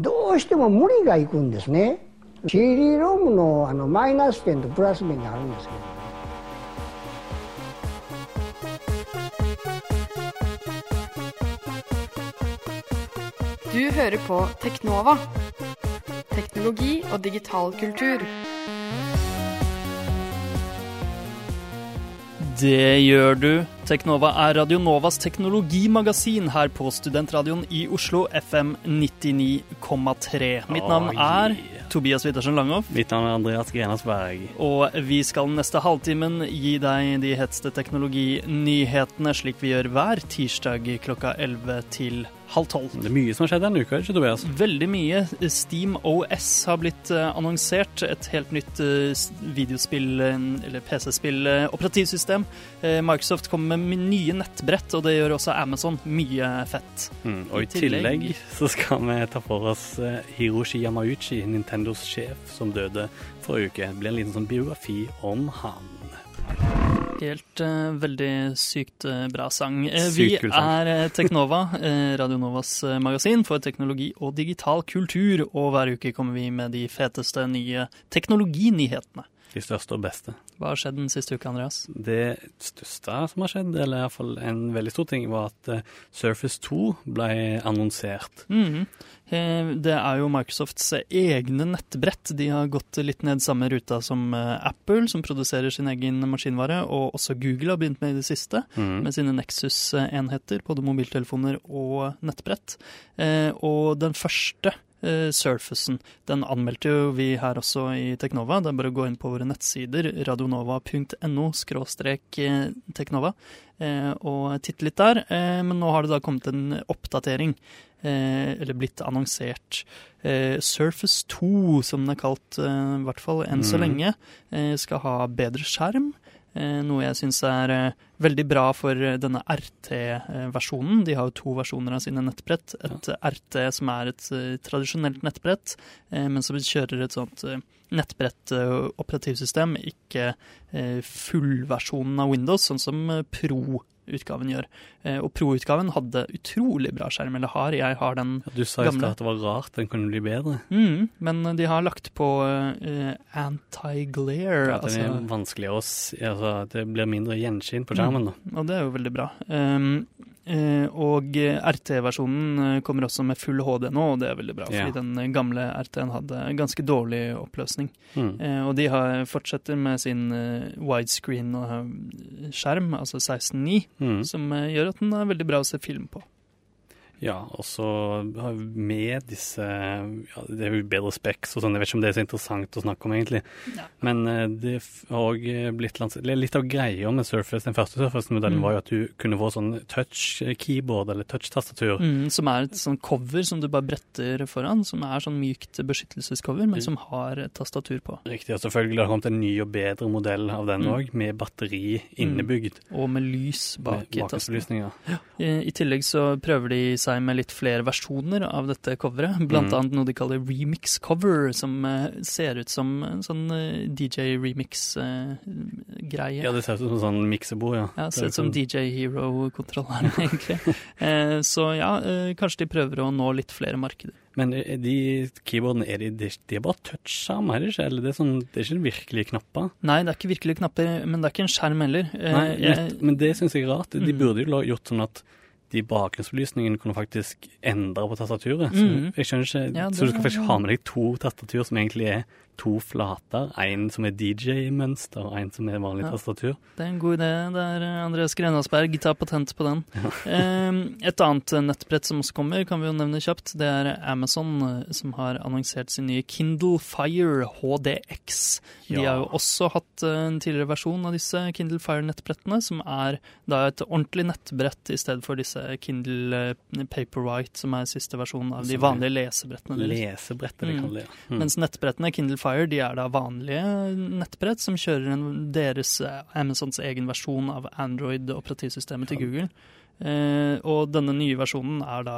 どうしても無理がいくんですね CD ロムのあのマイナス点とプラス点があるんですけど Du hører på Teknova. Teknologi og digital kultur. Det gjør du. Teknova er Radionovas teknologimagasin her på Studentradioen i Oslo, FM 99,3. Mitt navn er Tobias Wittersen Langhoff. Mitt navn er Andreas Grenasberg. Og vi skal neste halvtimen gi deg de heteste teknologinyhetene, slik vi gjør hver tirsdag klokka 11 til halv tolv. Det er mye som har skjedd denne uka, ikke Tobias? Veldig mye. Steam OS har blitt uh, annonsert. Et helt nytt uh, videospill, eller PC-spill, operativsystem. Microsoft kommer med nye nettbrett, og det gjør også Amazon. Mye fett. Mm, og i tillegg, tillegg så skal vi ta for oss Hiroshi Yamauchi, Nintendos sjef, som døde forrige uke. Det blir en liten sånn biografi om han. Helt uh, veldig sykt uh, bra sang. Uh, vi er Teknova, Radio Novas magasin for teknologi og digital kultur. Og hver uke kommer vi med de feteste nye teknologinyhetene. De største og beste. Hva har skjedd den siste uka, Andreas? Det største som har skjedd, eller iallfall en veldig stor ting, var at Surface 2 ble annonsert. Mm. Det er jo Microsofts egne nettbrett. De har gått litt ned samme ruta som Apple, som produserer sin egen maskinvare, og også Google har begynt med i det siste, mm. med sine Nexus-enheter, både mobiltelefoner og nettbrett. Og den første Surfacen. Den anmeldte jo vi her også i Teknova. Det er bare å gå inn på våre nettsider, radionova.no skråstrek teknova, uh, og titte litt der. Men nå har det da kommet en oppdatering, eller blitt annonsert. Surface 2, som den er kalt, i hvert fall enn så mm. lenge, skal ha bedre skjerm. Eh, noe jeg syns er eh, veldig bra for eh, denne RT-versjonen. De har jo to versjoner av sine nettbrett. Et RT som er et tradisjonelt nettbrett, men som kjører et sånt nettbrett-operativsystem, ikke fullversjonen av Windows, sånn som Pro utgaven gjør. Eh, og Pro-utgaven hadde utrolig bra skjerm, eller har. Jeg har den gamle. Du sa i stad at det var rart den kunne bli bedre. Mm, men de har lagt på uh, anti-glare. Ja, det er altså, vanskelig å altså, Det blir mindre gjenskinn på skjermen, da. Mm, og det er jo veldig bra. Um, og RT-versjonen eh, kommer også med full HD nå, og det er veldig bra. Yeah. Fordi den gamle RT-en hadde ganske dårlig oppløsning. Mm. Eh, og de har, fortsetter med sin widescreen-skjerm, altså 16.9, mm. som gjør at den er veldig bra å se film på. Ja, og så med disse ja, Det er jo bedre Specs og sånn, jeg vet ikke om det er så interessant å snakke om, egentlig. Ja. Men eh, det har òg blitt lansert Litt av greia med Surface, den første Surface-modellen, mm. var jo at du kunne få sånn touch-keyboard eller touch-tastatur. Mm, som er et sånn cover som du bare bretter foran, som er sånn mykt beskyttelsescover, men som har tastatur på. Riktig, og selvfølgelig har det kommet en ny og bedre modell av den òg, mm. med batteri innebygd. Mm. Og med lys bak i tastene. Ja. I, I tillegg så prøver de seg seg med litt flere versjoner av dette coveret. Blant mm. annet noe de kaller remix cover, som uh, ser ut som en sånn eh, DJ remix-greie. Uh, ja, det ser ut som en sånn miksebo, ja. Ja, ser ut som DJ Hero-kontrolleren, egentlig. så ja, kanskje de prøver å nå litt flere markeder. Men de keyboardene, er de, de er bare touch-skjerm, er det ikke? Eller det er, sånn, det er ikke virkelige knapper? Nei, det er ikke virkelige knapper, men det er ikke en skjerm heller. Nei, jeg, men det syns jeg er rart. De mm. burde jo gjort sånn at de bakgrunnsbelysningene kunne faktisk endre på tastaturet. Mm. Så jeg skjønner ikke, ja, så du skal faktisk ha med deg to tastatur som egentlig er to flater. En som er DJ-mønster, og en som er vanlig ja, tastatur. Det er en god idé. Det er eh, Andreas Grenasberg. Ta patent på den. Ja. Et annet nettbrett som også kommer, kan vi jo nevne kjapt. Det er Amazon eh, som har annonsert sin nye Kindle Fire HDX. De har jo også hatt eh, en tidligere versjon av disse Kindle Fire-nettbrettene, som er da et ordentlig nettbrett i stedet for disse Kindle Paperwhite, som er siste versjon av de vanlige lesebrettene. Lesebrettet, det kaller det. Mm. Mens nettbrettene Kindle Fire Fire de er da vanlige nettbrett som kjører en, deres eh, Amazons egen versjon av Android-operativsystemet til Google. Eh, og denne nye versjonen er da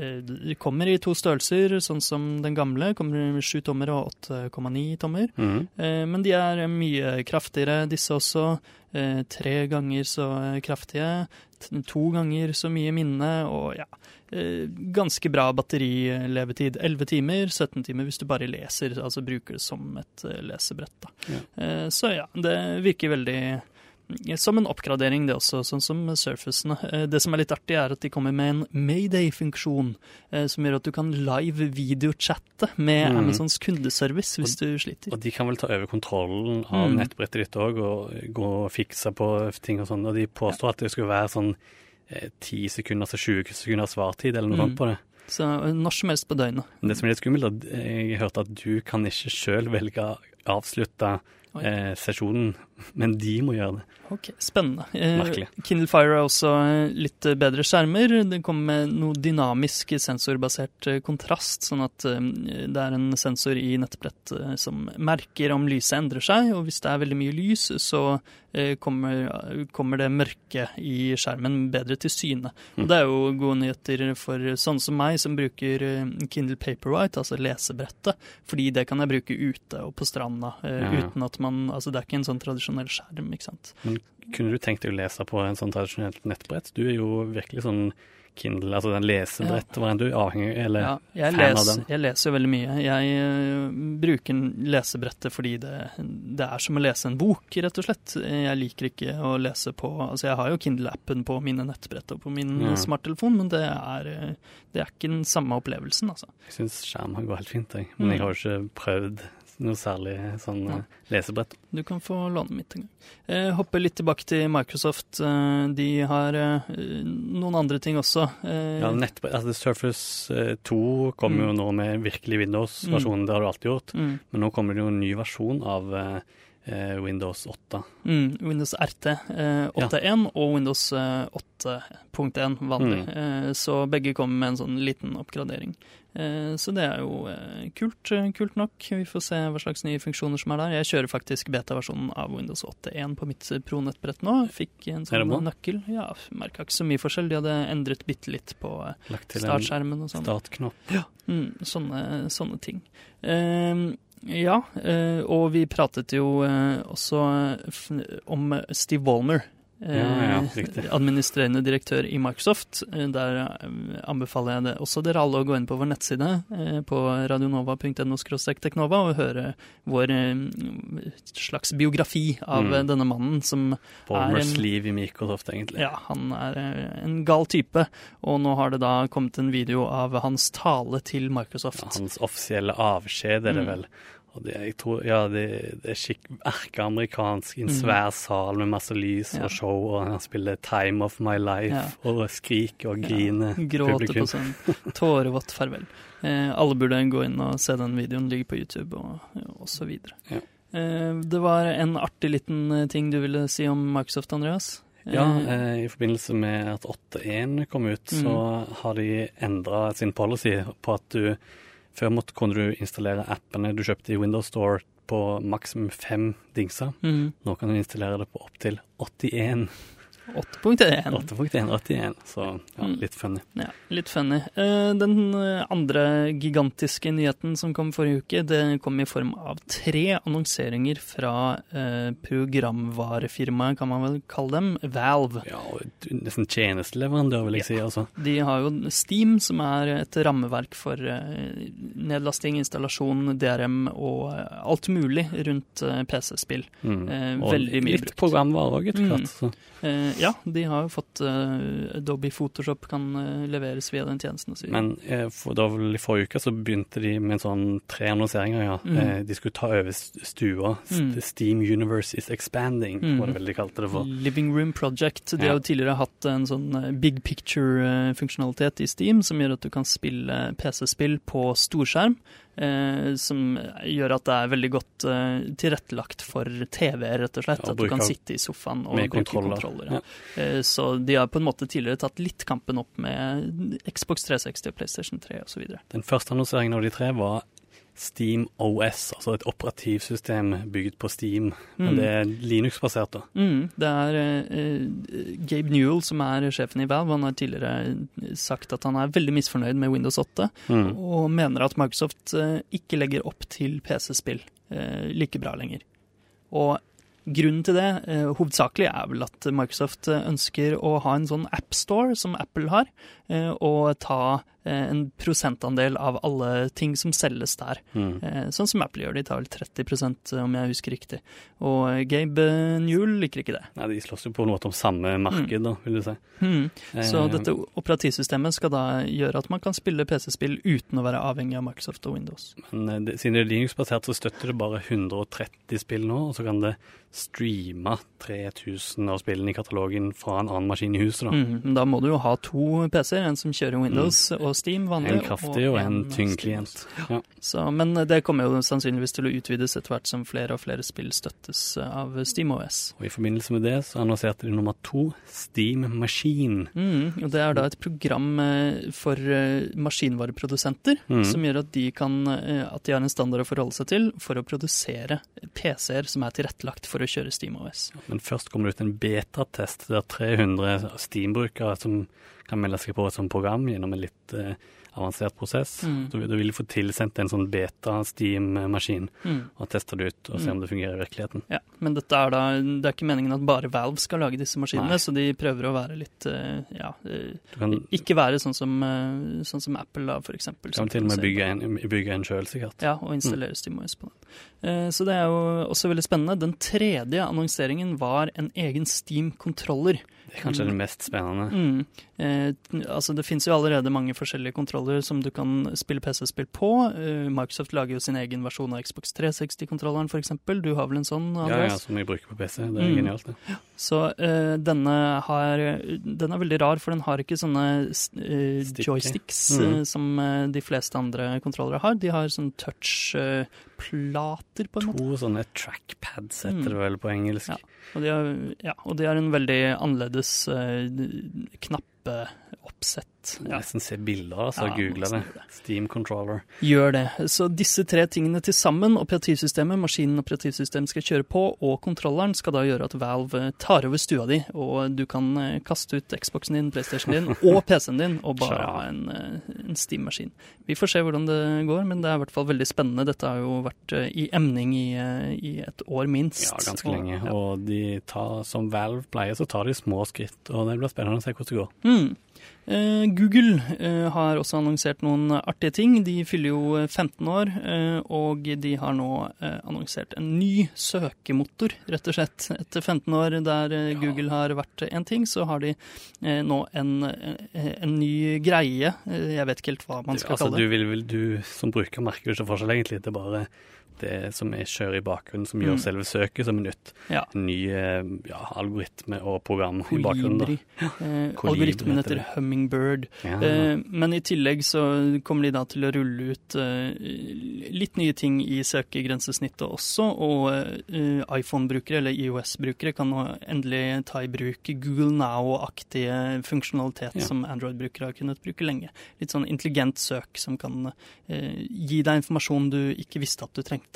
eh, kommer i to størrelser, sånn som den gamle. Kommer i 7 tommer og 8,9 tommer. Eh, men de er mye kraftigere, disse også. Eh, tre ganger så kraftige. To ganger så mye minne, og ja eh, Ganske bra batterilevetid. 11 timer, 17 timer hvis du bare leser, altså bruker det som et lesebrett. Da. Ja. Eh, så ja, det virker veldig som en oppgradering, det også, sånn som Surfacene. Eh, Det som er litt artig, er at de kommer med en Mayday-funksjon, eh, som gjør at du kan live videochatte med mm. Amazons kundeservice hvis du sliter. Og de kan vel ta over kontrollen av Mm. nettbrettet ditt òg, og gå og fikse på ting og sånn. Og de påstår at det skulle være sånn ti 10 sekunder altså 20 sekunder svartid, eller noe Mm. sånt på det. Så eh, når som helst på døgnet. Det som er litt skummelt, er at jeg har hørt at du kan ikke sjøl velge å avslutte eh, sesjonen, men de må gjøre det. Ok, Spennende. Eh, Merkelig. Kindle Fire er også eh, litt eh, bedre skjermer. Det kommer med noe dynamisk sensorbasert kontrast, sånn at det er en sensor i nettbrett eh, som merker om lyset endrer seg, og hvis det er veldig mye lys, så kommer, kommer det mørke i skjermen bedre til syne. Og det er jo gode nyheter for sånne som meg, som bruker Kindle Paperwhite, altså lesebrettet, fordi det kan jeg bruke ute og på stranda, Ja. uten at man Altså det er ikke en sånn tradisjonell skjerm, ikke sant. Men kunne du tenkt deg å lese på en sånn tradisjonelt nettbrett? Du er jo virkelig sånn Kindle, altså den lesebrett, ja. Du avhengig, eller Ja, jeg, fan av den? jeg leser jo veldig mye. Jeg øh, bruker lesebrettet fordi det, det er som å lese en bok, rett og slett. Jeg liker ikke å lese på Altså, jeg har jo Kindle-appen på mine nettbrett og på min Ja. smarttelefon, men det er, øh, det er ikke den samme opplevelsen, altså. Jeg syns skjerm går helt fint, jeg. Men Mm. jeg har jo ikke prøvd noe særlig sånn Nei. eh, lesebrett. Du kan få låne mitt en gang. Eh, hoppe litt tilbake til Microsoft. Eh, de har eh, noen andre ting også. Ja, nettbrett, altså Surface eh, 2 kommer jo nå med virkelig Windows-versjonen, det har du alltid gjort. mm, Men nå kommer det jo en ny versjon av eh, Windows 8. mm, Windows RT eh, 8.1 og Windows eh, 8.1 vanlig. Mm. Eh, så begge kommer med en sånn liten oppgradering. Eh, så det er jo eh, kult, eh, kult nok. Vi får se hva slags nye funksjoner som er der. Jeg kjører faktisk beta-versjonen av Windows 8.1 på mitt eh, Pro-nettbrett nå. Fikk en sånn nøkkel. Ja, Merka ikke så mye forskjell. De hadde endret bitte litt på eh, startskjermen og sånn. startknapp. Mm, sånne, sånne ting. Ehm, ja, eh, og vi pratet jo eh, også eh, om Steve Wallner. Eh, Ja, ja, administrerende direktør i Microsoft. Eh, Der eh, anbefaler jeg det også dere alle å gå inn på vår nettside eh, på radionova.no teknova og høre vår eh, slags biografi av Mm. eh, denne mannen som Balmers en- liv i Microsoft, egentlig. ja, han er eh, en gal type, og nå har det da kommet en video av hans tale til Microsoft. Ja, hans offisielle avskjed er det Mm. vel. Og det, jeg tror, ja, det, det er skikk erkeamerikansk i en Mm. svær sal med masse lys Ja. og show, og han spiller 'Time of My Life' Ja. og skriker og griner. Ja, gråter publikum. på sånn tårevått farvel. Eh, alle burde gå inn og se den videoen, ligger på YouTube og, og så videre. Ja. Eh, det var en artig liten eh, ting du ville si om Microsoft, Andreas? Eh, Ja, eh, i forbindelse med at 8.1 kom ut, Mm. så har de endra sin policy på at du Før måtte, kunne du installere appene du kjøpte i Windows Store på maksimum fem dingser. Mm. Nå kan du installere det på opptil 81. 8.1. 8.1, 81. Så ja, Mm. litt funny. Ja, litt funny. Eh, Den eh, andre gigantiske nyheten som kom forrige uke, det kom i form av tre annonseringer fra eh, programvarefirmaet, kan man vel kalle dem, Valve. Ja, nesten tjenesteleverandør, vil jeg si. altså. De har jo Steam, som er et rammeverk for nedlasting, installasjon, DRM og alt mulig rundt PC-spill. Mm. Veldig mye litt brukt. programvare òg, etter Mm. hvert. så. Ja, de har jo fått uh, Adobe Photoshop kan uh, leveres via den tjenesten. Og så. Men uh, for, da vel i forrige uke så begynte de med en sånn tre annonseringer, ja. Mm. Uh, de skulle ta over stua. St- Mm. Steam Universe is expanding, Mm. var det vel de kalte det for. Living Room Project. De Ja. har jo tidligere hatt en sånn big picture-funksjonalitet i Steam, som gjør at du kan spille PC-spill på storskjerm. Eh, som gjør at det er veldig godt eh, tilrettelagt for TV, rett og slett. Ja, at du kan sitte i sofaen og bruke kontroller. kontroller. Ja. ja. Eh, så de har på en måte tidligere tatt litt kampen opp med Xbox 360 og PlayStation 3 osv. Den første annonseringen av de tre var Steam OS, altså et operativsystem bygd på Steam. Men det er Linux-basert, da. Mm, det er uh, Gabe Newell som er sjefen i Valve. Han har tidligere sagt at han er veldig misfornøyd med Windows 8, Mm. og mener at Microsoft uh, ikke legger opp til PC-spill uh, like bra lenger. Og grunnen til det, eh, hovedsakelig, er vel at Microsoft eh, ønsker å ha en sånn appstore som Apple har, eh, og ta eh, en prosentandel av alle ting som selges der. Mm. Eh, Sånn som Apple gjør, de tar vel 30% om jeg husker riktig. Og eh, Gabe Newell liker ikke det. Nei, de slåss jo på en måte om samme marked, da, vil du si. Mm. Så Eh, dette operativsystemet skal da gjøre at man kan spille PC-spill uten å være avhengig av Microsoft og Windows. Men eh, det, siden det er Linux-basert, så støtter det bare 130 spill nå, og så kan det streame 3000 av spillene i katalogen fra en annen maskin i huset, da. Mhm, da må du jo ha to PC-er, en som kjører Windows og Steam vanlig. En kraftig og en tyngdklient. Ja. Så, men det kommer jo sannsynligvis til å utvides etter hvert som flere og flere spill støttes av SteamOS. Og I forbindelse med det så annonserte de nummer to, Steam Machine. Mm, og det er da et program eh, for eh, maskinvareprodusenter mm. som gjør at de, kan, eh, at de har en standard å forholde seg til for å produsere PC-er som er tilrettelagt for å kjøre SteamOS. Men først kommer det ut en betatest der 300 Steam-brukere som kan melde seg på sånt program gjennom en litt eh, avansert prosess. Mm. Du, du vil få tilsendt en sånn beta-Steam-maskin Mm. og teste det ut og se om det fungerer i virkeligheten. Ja, men dette er da, det er ikke meningen at bare Valve skal lage disse maskinene, Nei. så de prøver å være litt, eh, ja, eh, kan, ikke være sånn som, eh, sånn som Apple da, for eksempel. kan til og med bygge en, bygge en sjøl, sikkert. Ja, og installere SteamOS på den. Eh, Så det er jo også veldig spennende. Den tredje annonseringen var en egen Steam-kontroller. Det er kanskje det mest spennende. Mm. Eh, altså det finnes jo allerede mange forskjellige kontroller som du kan spille PC-spill på. Eh, Microsoft lager jo sin egen versjon av Xbox 360-kontrolleren f.eks. Du har vel en sånn, Ja, ja, som jeg bruker på PC. Det er Mm. genialt, det. Så eh, denne har Den er veldig rar, for den har ikke sånne eh, joysticks Mm. eh, som eh, de fleste andre kontrollere har. De har sånn touch-plater, på en måte. To sånne trackpads Mm. heter det vel på engelsk. Ja. Og de er, ja, og de er en veldig annerledes eh, knappeoppsett. Ja. Nesten se bilder, altså. Ja, Google det. det. Steam controller. Gjør det. Så disse tre tingene til sammen, operativsystemet, maskinen operativsystemet skal kjøre på, og kontrolleren, skal da gjøre at Valve tar over stua di, og du kan eh, kaste ut Xboxen din, PlayStation din og PC-en din, og bare ha en, eh, en Steam-maskin. Vi får se hvordan det går, men det er i hvert fall veldig spennende. Dette har jo vært eh, i emning i, eh, i et år minst. Ja, ganske Og- lenge. ja. Og de tar, som Valve pleier, så tar de små skritt. Og det blir spennende å se hvordan det går. Mm. Eh, Google eh, har også annonsert noen artige ting. De fyller jo eh, 15 år, eh, og de har nå eh, annonsert en ny søkemotor, rett og slett. Etter 15 år der eh, Google har vært én ting, så har de eh, nå en, eh, en ny greie. Eh, jeg vet ikke helt hva man skal altså, kalle du, det. vil, vil, du som bruker merker jo ikke forskjell, egentlig. Det er bare det som er kjører i bakgrunnen, som gjør Mm. selve søket som er nytt. Ja. Ny eh, ja, algoritme og program i bakgrunnen. Kolibri. Eh, algoritmen heter. Hummingbird. Ja. Eh, men i tillegg så kommer de da til å rulle ut eh, litt nye ting i søkegrensesnittet også, og iPhone-brukere eller IOS-brukere kan nå endelig ta i bruk Google Now-aktige funksjonalitet Ja. som Android-brukere har kunnet bruke lenge. Litt sånn intelligent søk som kan gi deg informasjon du ikke visste at du trengte.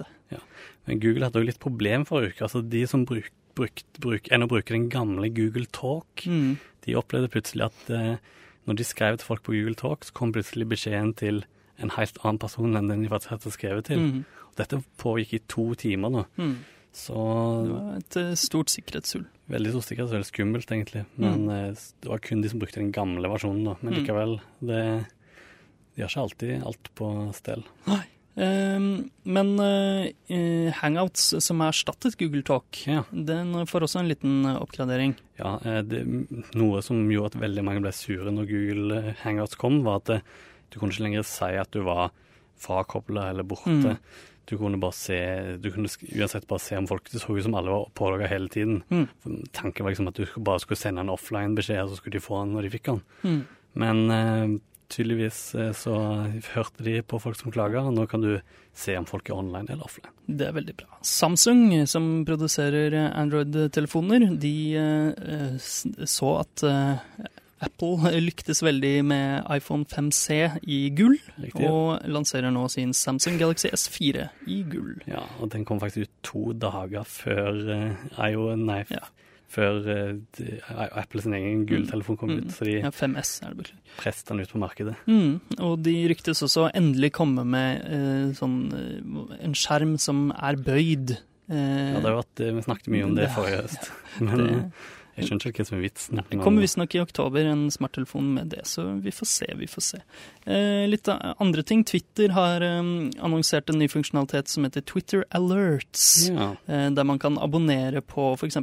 Men Google hadde jo litt problem forrige uke. Altså, de som bruk, bruk, bruk, ennå bruker den gamle Google Talk, Mm. de opplevde plutselig at eh, når de skrev til folk på Google Talk, så kom plutselig beskjeden til en helt annen person enn den de faktisk hadde skrevet til. Mm. Dette pågikk i to timer nå. Mm. Så Det var et eh, stort sikkerhetshull. veldig stort sikkerhetshull. skummelt, egentlig. Men mm. det var kun de som brukte den gamle versjonen, da. Men Mm. likevel, det De har ikke alltid alt på stell. Um, men eh, eh, Hangouts, som har erstattet Google Talk, Ja. den får også en liten eh, oppgradering. Ja, det, noe som gjorde at veldig mange ble sure når Google Hangouts kom, var at du kunne ikke lenger si at du var frakobla eller borte. Mm. Du kunne bare se Du kunne uansett bare se om folk Det så ut som alle var pålogga hele tiden. Mm. Tanken var liksom at du bare skulle sende en offline-beskjed, og så skulle de få den når de fikk den. Mm. Men tydeligvis eh, så hørte de på folk som klaga, og nå kan du se om folk er online eller offline. Det er veldig bra. Samsung, som produserer Android-telefoner, de eh, så at eh, Apple lyktes veldig med iPhone 5C i gull, Riktig. og lanserer nå sin Samsung Galaxy S4 i gull. Ja, og den kom faktisk ut to dager før IO, nei, Ja. Før uh, sin egen gulltelefon kom ut, så de Ja, 5S er det beklager. presset den ut på markedet. Mm, og de ryktes også å endelig komme med uh, sånn uh, en skjerm som er bøyd. Ja, det har vært, Vi snakket mye om det det- forrige høst, men det- jeg skjønner ikke hva som er vitsen. Det kommer visstnok i oktober en smarttelefon med det, så vi får se, vi får se. Eh, litt andre ting. Twitter har eh, annonsert en ny funksjonalitet som heter Twitter Alerts. Ja, Eh, der man kan abonnere på f.eks.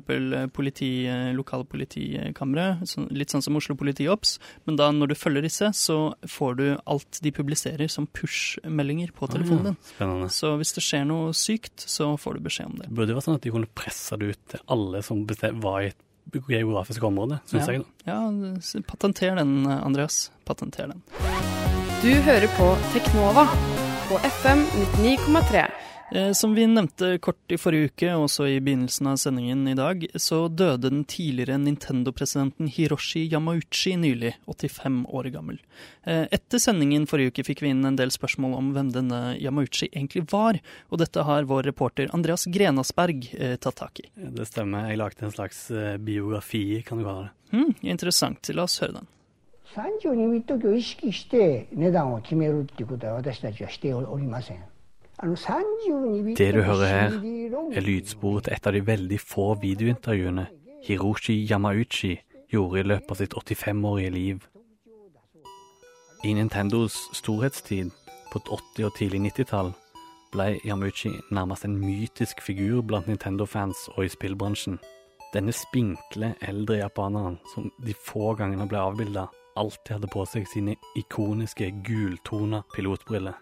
Politi, eh, lokale politikamre, så, litt sånn som Oslo Politiops. Men da når du følger disse, så får du alt de publiserer som push-meldinger på telefonen din. Spennende. Så hvis det skjer noe sykt, så får du beskjed om det. Det burde vært sånn at de kunne presse det ut til alle som var i et geografisk området, syns Ja. jeg. da. Ja, patenter den, Andreas. Patenter den. Du hører på Teknova på FM 99,3. Eh, Som vi nevnte kort i forrige uke, og også i begynnelsen av sendingen i dag, så døde den tidligere Nintendo-presidenten Hiroshi Yamauchi nylig, 85 år gammel. Eh, Etter sendingen forrige uke fikk vi inn en del spørsmål om hvem denne Yamauchi egentlig var, og dette har vår reporter Andreas Grenasberg eh, tatt tak i. Det stemmer. Jeg lagde en slags eh, biografi, kan du kalle det. Hm, interessant. La oss høre den. 32ビット機を意識して値段を決めるっていうことは私たちはしておりませんあの32ビット det du hører her, er lydsporet til et av de veldig få videointervjuene Hiroshi Yamauchi gjorde i løpet av sitt 85-årige liv. I Nintendos storhetstid på 80- og tidlig 90-tall ble Yamauchi nærmest en mytisk figur blant Nintendo-fans og i spillbransjen. Denne spinkle, eldre japaneren som de få gangene ble avbilda, alltid hadde på seg sine ikoniske gultona pilotbriller.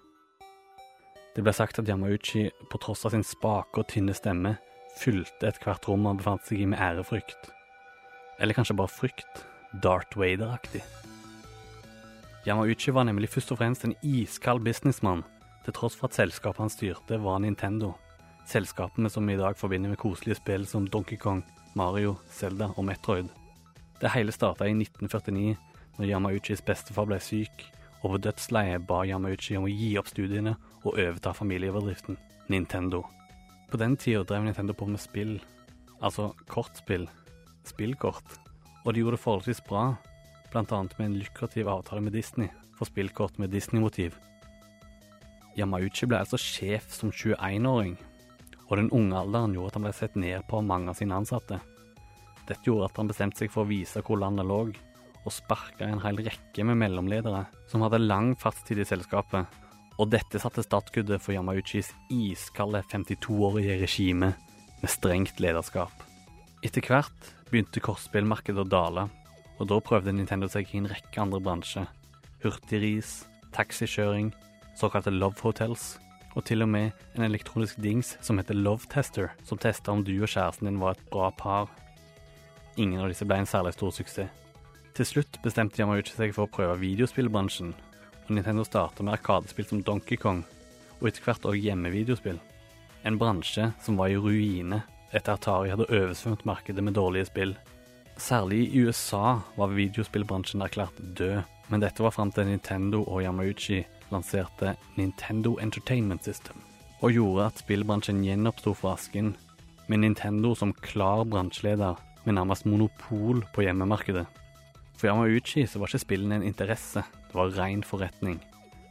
Det ble sagt at Yamauchi, på tross av sin spake og tynne stemme, fylte ethvert rom han befant seg i med ærefrykt. Eller kanskje bare frykt. Darth Vader-aktig. Yamauchi var nemlig først og fremst en iskald businessmann, til tross for at selskapet han styrte, var Nintendo. Selskapene som vi i dag forbinder med koselige spill som Donkey Kong, Mario, Zelda og Metroid. Det hele starta i 1949, når Yamauchis bestefar ble syk, og på dødsleiet ba Yamauchi om å gi opp studiene og overta familiebedriften Nintendo. På den tida drev Nintendo på med spill, altså kortspill, spillkort, og de gjorde det forholdsvis bra, annet med en lukrativ avtale med Disney for spillkort med Disney-motiv. Yamauchi ble altså sjef som 21-åring, og den unge alderen gjorde at han ble sett ned på av mange av sine ansatte. Dette gjorde at han bestemte seg for å vise hvor landet lå, og sparka en hel rekke med mellomledere som hadde lang fartstid i selskapet, og dette satte startskuddet for Yamauchis iskalde 52-årige regime med strengt lederskap. Etter hvert begynte kortspillmarkedet å dale, og da prøvde Nintendo seg i en rekke andre bransjer. Hurtigris, taxikjøring, såkalte love hotels, og til og med en elektronisk dings som heter Love Tester, som testa om du og kjæresten din var et bra par. Ingen av disse ble en særlig stor suksess. Til slutt bestemte Yamauchi seg for å prøve videospillbransjen, og Nintendo starta med arkadespill som Donkey Kong, og etter hvert også hjemmevideospill. En bransje som var i ruine etter at Atari hadde oversvømt markedet med dårlige spill. Særlig i USA var videospillbransjen erklært død, men dette var fram til Nintendo og Yamauchi lanserte Nintendo Entertainment System, og gjorde at spillbransjen gjenoppsto fra asken, med Nintendo som klar bransjeleder med nærmest monopol på hjemmemarkedet. For Yamauchi så var ikke spillene en interesse, det var ren forretning.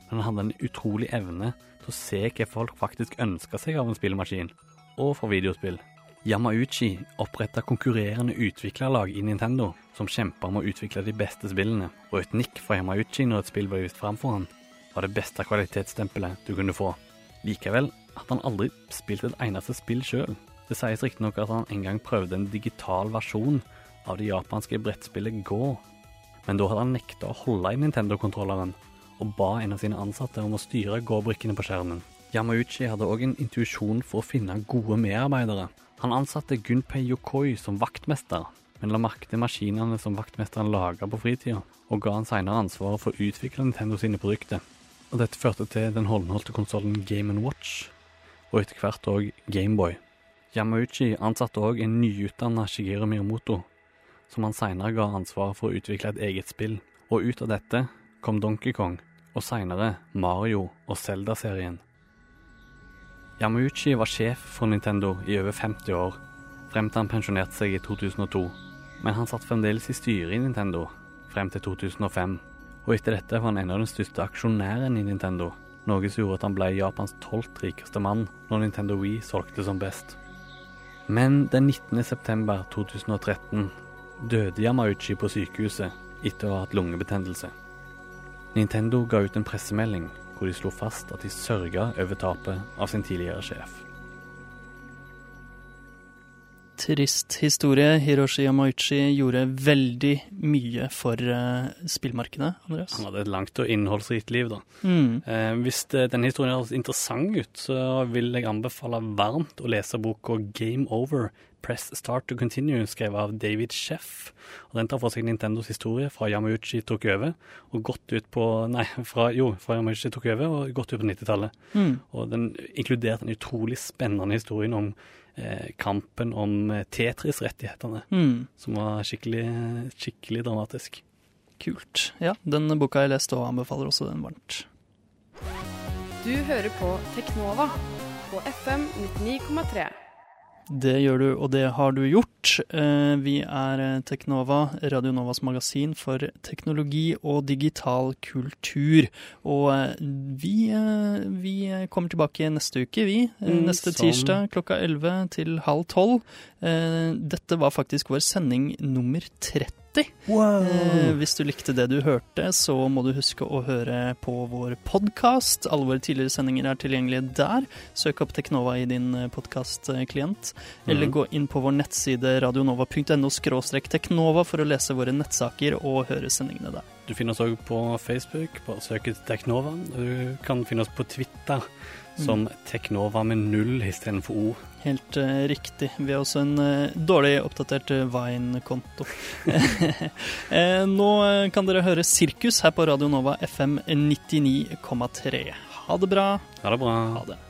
Men han hadde en utrolig evne til å se hva folk faktisk ønska seg av en spillmaskin, og for videospill. Yamauchi oppretta konkurrerende utviklerlag i Nintendo, som kjempa om å utvikle de beste spillene, og et nikk fra Yamauchi når et spill ble vist fram for han, var det beste kvalitetsstempelet du kunne få. Likevel hadde han aldri spilt et eneste spill sjøl. Det sies riktignok at han en gang prøvde en digital versjon av det japanske brettspillet Gå, men da hadde han nekta å holde i Nintendo-kontrolleren, og ba en av sine ansatte om å styre Gå-brikkene på skjermen. Yamauchi hadde òg en intuisjon for å finne gode medarbeidere. Han ansatte Gunpei Yokoi som vaktmester, men la merke til maskinene som vaktmesteren laga på fritida, og ga han senere ansvaret for å utvikle Nintendo sine produkter. Og dette førte til den håndholdte konsollen Game Watch, og etter hvert òg Gameboy. Yamauchi ansatte òg en nyutdanna Shigeru Miyamoto, som han seinere ga ansvar for å utvikle et eget spill, og ut av dette kom Donkey Kong, og seinere Mario og Zelda-serien. Yamuchi var sjef for Nintendo i over 50 år, frem til han pensjonerte seg i 2002, men han satt fremdeles i styret i Nintendo frem til 2005, og etter dette var han en av den største aksjonæren i Nintendo, noe som gjorde at han ble Japans tolvt rikeste mann når Nintendo Wii solgte som best. Men den 19. september 2013 døde Yamauchi på sykehuset etter å ha hatt lungebetennelse. Nintendo ga ut en pressemelding hvor de slo fast at de sørga over tapet av sin tidligere sjef. Trist historie. Hiroshi Yamauchi gjorde veldig mye for uh, spillmarkedet. Andreas. Han hadde et langt og innholdsrikt liv, da. Mm. Eh, hvis det, denne historien høres interessant ut, så vil jeg anbefale varmt å lese boka Game Over Press Start to Continue, skrevet av David Sheff. Og Den tar for seg Nintendos historie fra Yamauchi tok over, og gått ut på Nei, fra, jo, fra Yamauchi tok over og gått ut på 90-tallet. Mm. Og den inkluderte en utrolig spennende historien om eh, kampen om eh, Tetris-rettighetene, Mm. som var skikkelig, skikkelig dramatisk. Kult. Ja, den boka jeg leste og anbefaler også den varmt. Du hører på Teknova på FM 99,3. Det gjør du, og det har du gjort. Eh, Vi er eh, Teknova, Radio Novas magasin for teknologi og digital kultur. Og eh, vi, vi kommer tilbake neste uke, vi. Mm, Neste tirsdag klokka 11 til halv 12. Eh, Dette var faktisk vår sending nummer 30. Eh, hvis du likte det du hørte, så må du huske å høre på vår podkast. Alle våre tidligere sendinger er tilgjengelige der. Søk opp Teknova i din podkastklient. Eller mm. gå inn på vår nettside radionova.no teknova for å lese våre nettsaker og høre sendingene der. Du finner oss òg på Facebook, bare søk ut Teknova. Du kan finne oss på Twitter som Teknova med null istedenfor O. Helt uh, riktig. Vi har også en uh, dårlig oppdatert eh, Vine-konto. Nå kan dere høre Sirkus her på Radio Nova FM 99,3. Ha det bra. Ha det bra. Ha det.